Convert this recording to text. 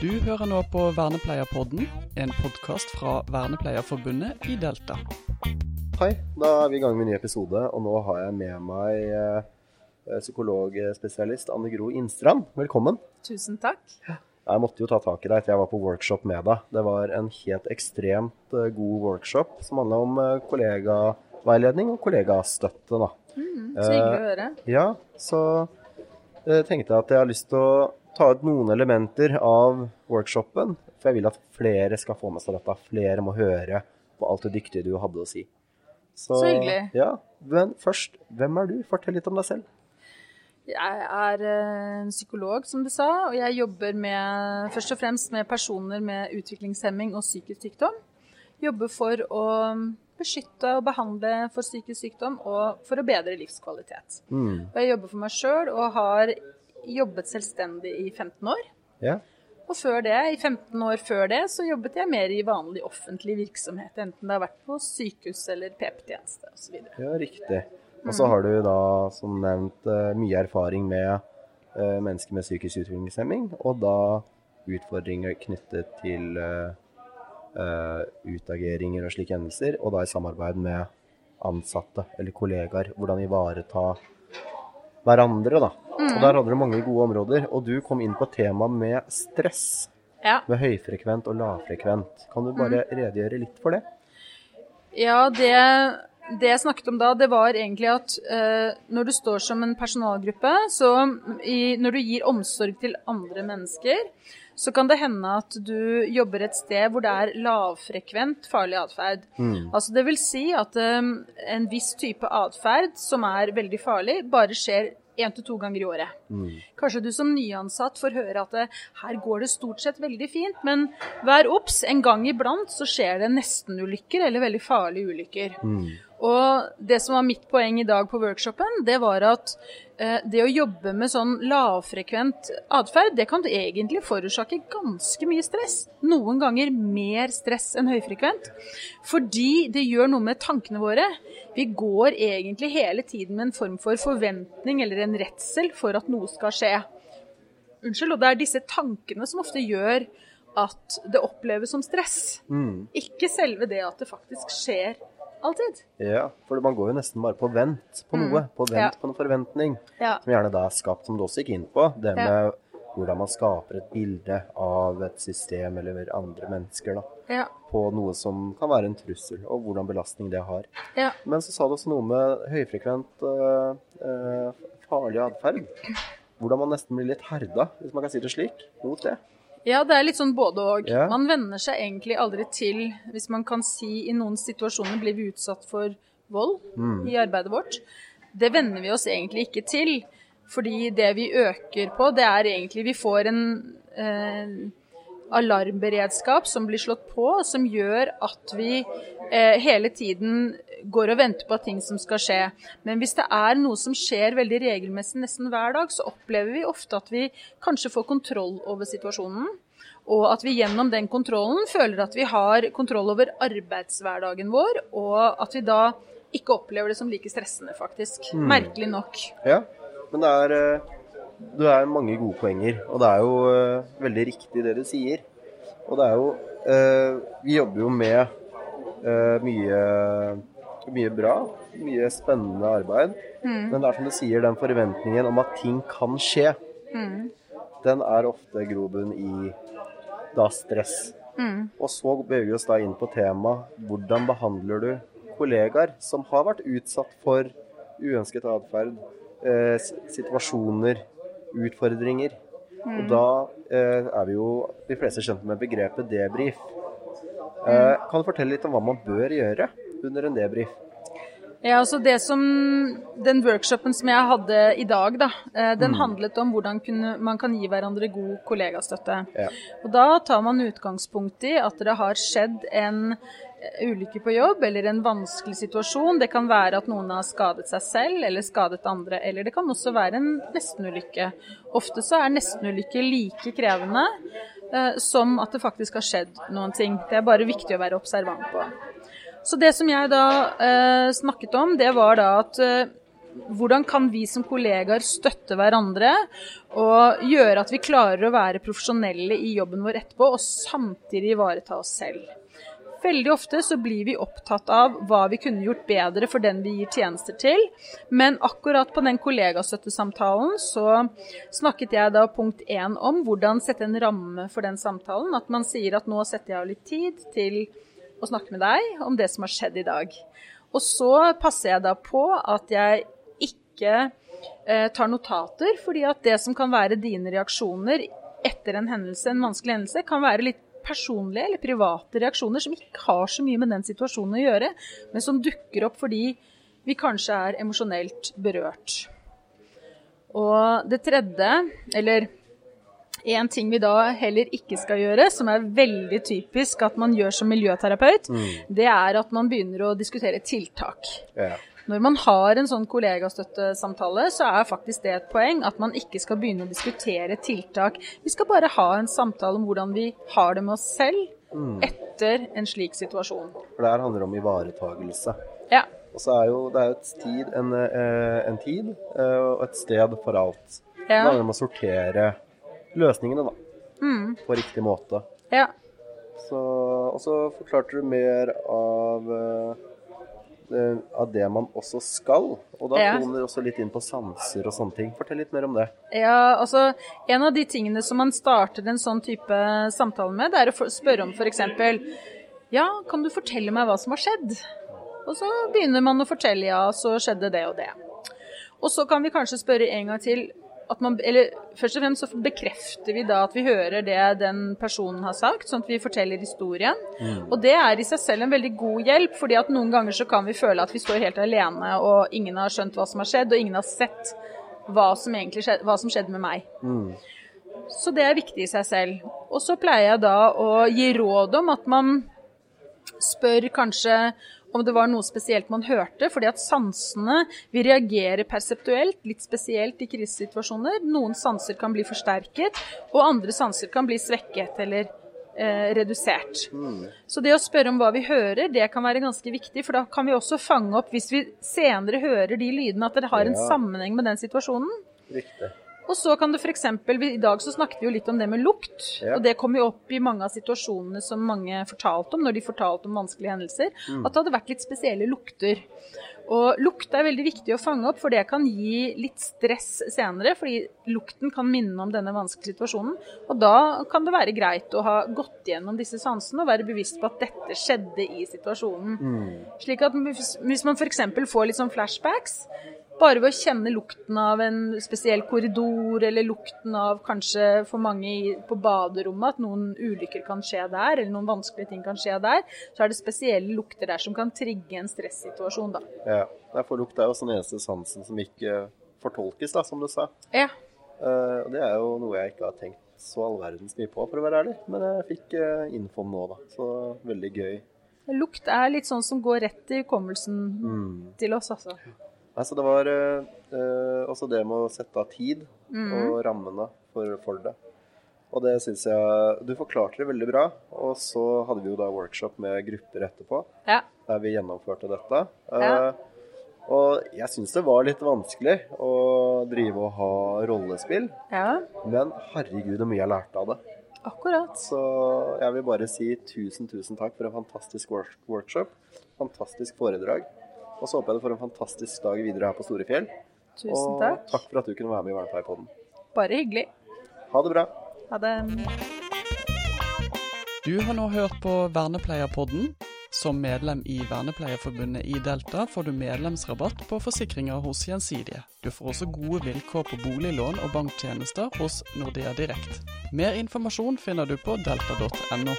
Du hører nå på Vernepleierpodden, en podkast fra Vernepleierforbundet i Delta. Hei, da er vi i gang med en ny episode, og nå har jeg med meg eh, psykologspesialist Anne Gro Innstrand. Velkommen. Tusen takk. Jeg måtte jo ta tak i deg etter jeg var på workshop med deg. Det var en helt ekstremt eh, god workshop som handla om eh, kollegaveiledning og kollegastøtte. da. Mm, så hyggelig å høre. Ja, så eh, tenkte jeg at jeg har lyst til å ta ut noen elementer av workshopen, for jeg vil at flere skal få med seg dette. Flere må høre på alt det dyktige du hadde å si. Så hyggelig. Ja, Men først, hvem er du? Fortell litt om deg selv. Jeg er eh, en psykolog, som du sa, og jeg jobber med, først og fremst med personer med utviklingshemming og psykisk sykdom. Jobber for å beskytte og behandle for psykisk sykdom og for å bedre livskvalitet. Mm. Og jeg jobber for meg sjøl og har jobbet selvstendig i 15 år. Ja. Og før det, i 15 år før det, så jobbet jeg mer i vanlig offentlig virksomhet. Enten det har vært på sykehus eller PP-tjeneste osv. ja, riktig. Og så har du da, som nevnt, eh, mye erfaring med eh, mennesker med psykisk utviklingshemming, og da utfordringer knyttet til eh, utageringer og slike hendelser, og da i samarbeid med ansatte eller kollegaer. Hvordan ivareta hverandre, da. Og der hadde du mange gode områder. Og du kom inn på temaet med stress. Ja. Med høyfrekvent og lavfrekvent. Kan du bare redegjøre litt for det? Ja, det, det jeg snakket om da, det var egentlig at eh, når du står som en personalgruppe, så i, når du gir omsorg til andre mennesker, så kan det hende at du jobber et sted hvor det er lavfrekvent farlig atferd. Altså det vil si at um, en viss type atferd som er veldig farlig, bare skjer én til to ganger i året. Kanskje du som nyansatt får høre at det, her går det stort sett veldig fint, men vær obs, en gang iblant så skjer det nestenulykker eller veldig farlige ulykker. Og det som var mitt poeng i dag på workshopen, det var at eh, det å jobbe med sånn lavfrekvent atferd, det kan egentlig forårsake ganske mye stress. Noen ganger mer stress enn høyfrekvent. Fordi det gjør noe med tankene våre. Vi går egentlig hele tiden med en form for forventning eller en redsel for at noe skal skje. Unnskyld, og det er disse tankene som ofte gjør at det oppleves som stress. Ikke selve det at det faktisk skjer alltid. Ja, for man går jo nesten bare på vent på noe. På vent Ja. på en forventning. Ja. Som gjerne da er skapt, som du også gikk inn på. Det med hvordan man skaper et bilde av et system eller andre mennesker. da. Ja. På noe som kan være en trussel, og hvordan belastning det har. ja. Men så sa du også noe med høyfrekvent øh, øh, farlig atferd. Hvordan man nesten blir litt herda, hvis man kan si det slik, mot det. Ja, det er litt sånn både og. Ja. Man venner seg egentlig aldri til, hvis man kan si i noen situasjoner blir vi utsatt for vold i arbeidet vårt. Det venner vi oss egentlig ikke til. Fordi det vi øker på, det er egentlig Vi får en eh, alarmberedskap som blir slått på, som gjør at vi eh, hele tiden går og venter på ting som skal skje. Men hvis det er noe som skjer veldig regelmessig nesten hver dag, så opplever vi ofte at vi kanskje får kontroll over situasjonen. Og at vi gjennom den kontrollen føler at vi har kontroll over arbeidshverdagen vår, og at vi da ikke opplever det som like stressende, faktisk. Merkelig nok. Ja, men det er, øh, det er mange gode poenger, og det er jo øh, veldig riktig det du sier. Og det er jo øh, Vi jobber jo med mye, mye bra, mye spennende arbeid. Men det er som du sier, den forventningen om at ting kan skje, den er ofte grobunn i da stress. Og så beveger vi oss da inn på temaet hvordan behandler du kollegaer som har vært utsatt for uønsket atferd, eh, situasjoner, utfordringer. Og da eh, er vi jo de fleste kjent med begrepet debrief. Eh, kan du fortelle litt om hva man bør gjøre under en debrief? Ja, altså det som, Den workshopen som jeg hadde i dag, da, den den handlet om hvordan kunne, man kan gi hverandre god kollegastøtte. Ja. Og Da tar man utgangspunkt i at det har skjedd en eh, ulykke på jobb eller en vanskelig situasjon. Det kan være at noen har skadet seg selv eller skadet andre, eller det kan også være en nestenulykke. Ofte så er nestenulykker like krevende eh, som at det faktisk har skjedd noen ting. Det er bare viktig å være observant på. Så det som jeg da eh, snakket om, det var da at eh, hvordan kan vi som kollegaer støtte hverandre og gjøre at vi klarer å være profesjonelle i jobben vår etterpå, og samtidig ivareta oss selv. Veldig ofte så blir vi opptatt av hva vi kunne gjort bedre for den vi gir tjenester til, men akkurat på den kollegastøttesamtalen så snakket jeg da punkt én om hvordan sette en ramme for den samtalen. At man sier at nå setter jeg av litt tid til å snakke med deg om det som har skjedd i dag. Og så passer jeg da på at jeg ikke eh, tar notater, fordi at det som kan være dine reaksjoner etter en hendelse, en vanskelig hendelse, kan være litt personlige eller private reaksjoner som ikke har så mye med den situasjonen å gjøre, men som dukker opp fordi vi kanskje er emosjonelt berørt. Og det tredje, eller en ting vi da heller ikke skal gjøre, som er veldig typisk at man gjør som miljøterapeut, Mm. det er at man begynner å diskutere tiltak. Ja. Når man har en sånn kollegastøttesamtale, så er faktisk det et poeng at man ikke skal begynne å diskutere tiltak. Vi skal bare ha en samtale om hvordan vi har det med oss selv etter en slik situasjon. For det her handler om ivaretagelse. Ja. Og så er jo det er et tid, en, eh, en tid eh, og et sted for alt. Det handler om å sortere løsningene da, Mm. på riktig måte. ja. Så, og så forklarte du mer av, eh, av det man også skal. Og da Ja. kommer du også litt inn på sanser og sånne ting. Fortell litt mer om det. Ja, altså En av de tingene som man starter en sånn type samtale med, det er å spørre om f.eks.: Ja, kan du fortelle meg hva som har skjedd? Og så begynner man å fortelle ja, så skjedde det og det. Og så kan vi kanskje spørre en gang til man, eller Først og fremst så bekrefter vi da at vi hører det den personen har sagt, sånn at vi forteller historien. Og det er i seg selv en veldig god hjelp, fordi at noen ganger så kan vi føle at vi står helt alene, og ingen har skjønt hva som har skjedd, og ingen har sett hva som egentlig skjedde, hva som skjedde med meg. Så det er viktig i seg selv. Og så pleier jeg da å gi råd om at man spør kanskje om det var noe spesielt man hørte, fordi at sansene vil reagere perseptuelt, litt spesielt i krisesituasjoner. Noen sanser kan bli forsterket, og andre sanser kan bli svekket eller eh, redusert. Så det å spørre om hva vi hører, det kan være ganske viktig, for da kan vi også fange opp, hvis vi senere hører de lydene, at det har en Ja. sammenheng med den situasjonen. Riktig. Og så kan det f.eks. I dag så snakket vi jo litt om det med lukt. Ja. Og det kom jo opp i mange av situasjonene som mange fortalte om når de fortalte om vanskelige hendelser. At det hadde vært litt spesielle lukter. Og lukt er veldig viktig å fange opp, for det kan gi litt stress senere. Fordi lukten kan minne om denne vanskelige situasjonen. Og da kan det være greit å ha gått gjennom disse sansene og være bevisst på at dette skjedde i situasjonen. Slik at hvis man f.eks. får litt sånn flashbacks, bare ved å kjenne lukten av en spesiell korridor, eller lukten av kanskje for mange på baderommet, at noen ulykker kan skje der, eller noen vanskelige ting kan skje der, så er det spesielle lukter der som kan trigge en stressituasjon, da. Ja. Derfor For lukt er jo sånn eneste sansen som ikke fortolkes, da, som du sa. Ja. Eh, og det er jo noe jeg ikke har tenkt så all verdens mye på, for å være ærlig. Men jeg fikk uh, infoen nå, da. Så veldig gøy. Lukt er litt sånn som går rett i hukommelsen til oss, altså. Altså, det var eh, eh, også det med å sette av tid og rammene for, for det. Og det syns jeg Du forklarte det veldig bra. Og så hadde vi jo da workshop med grupper etterpå, Ja. der vi gjennomførte dette. Ja. Eh, og jeg syns det var litt vanskelig å drive og ha rollespill. ja. Men herregud, hvor mye jeg lærte av det. Akkurat. Så jeg vil bare si tusen, tusen takk for en fantastisk workshop. Fantastisk foredrag. Og så håper jeg du får en fantastisk dag videre her på Storefjell. Tusen og takk. takk for at du kunne være med i Vernepleierpodden. Bare hyggelig. Ha det bra. Ha det. Du har nå hørt på Vernepleierpodden. Som medlem i Vernepleierforbundet i Delta får du medlemsrabatt på forsikringer hos Gjensidige. Du får også gode vilkår på boliglån og banktjenester hos Nordea Direkt. Mer informasjon finner du på delta.no.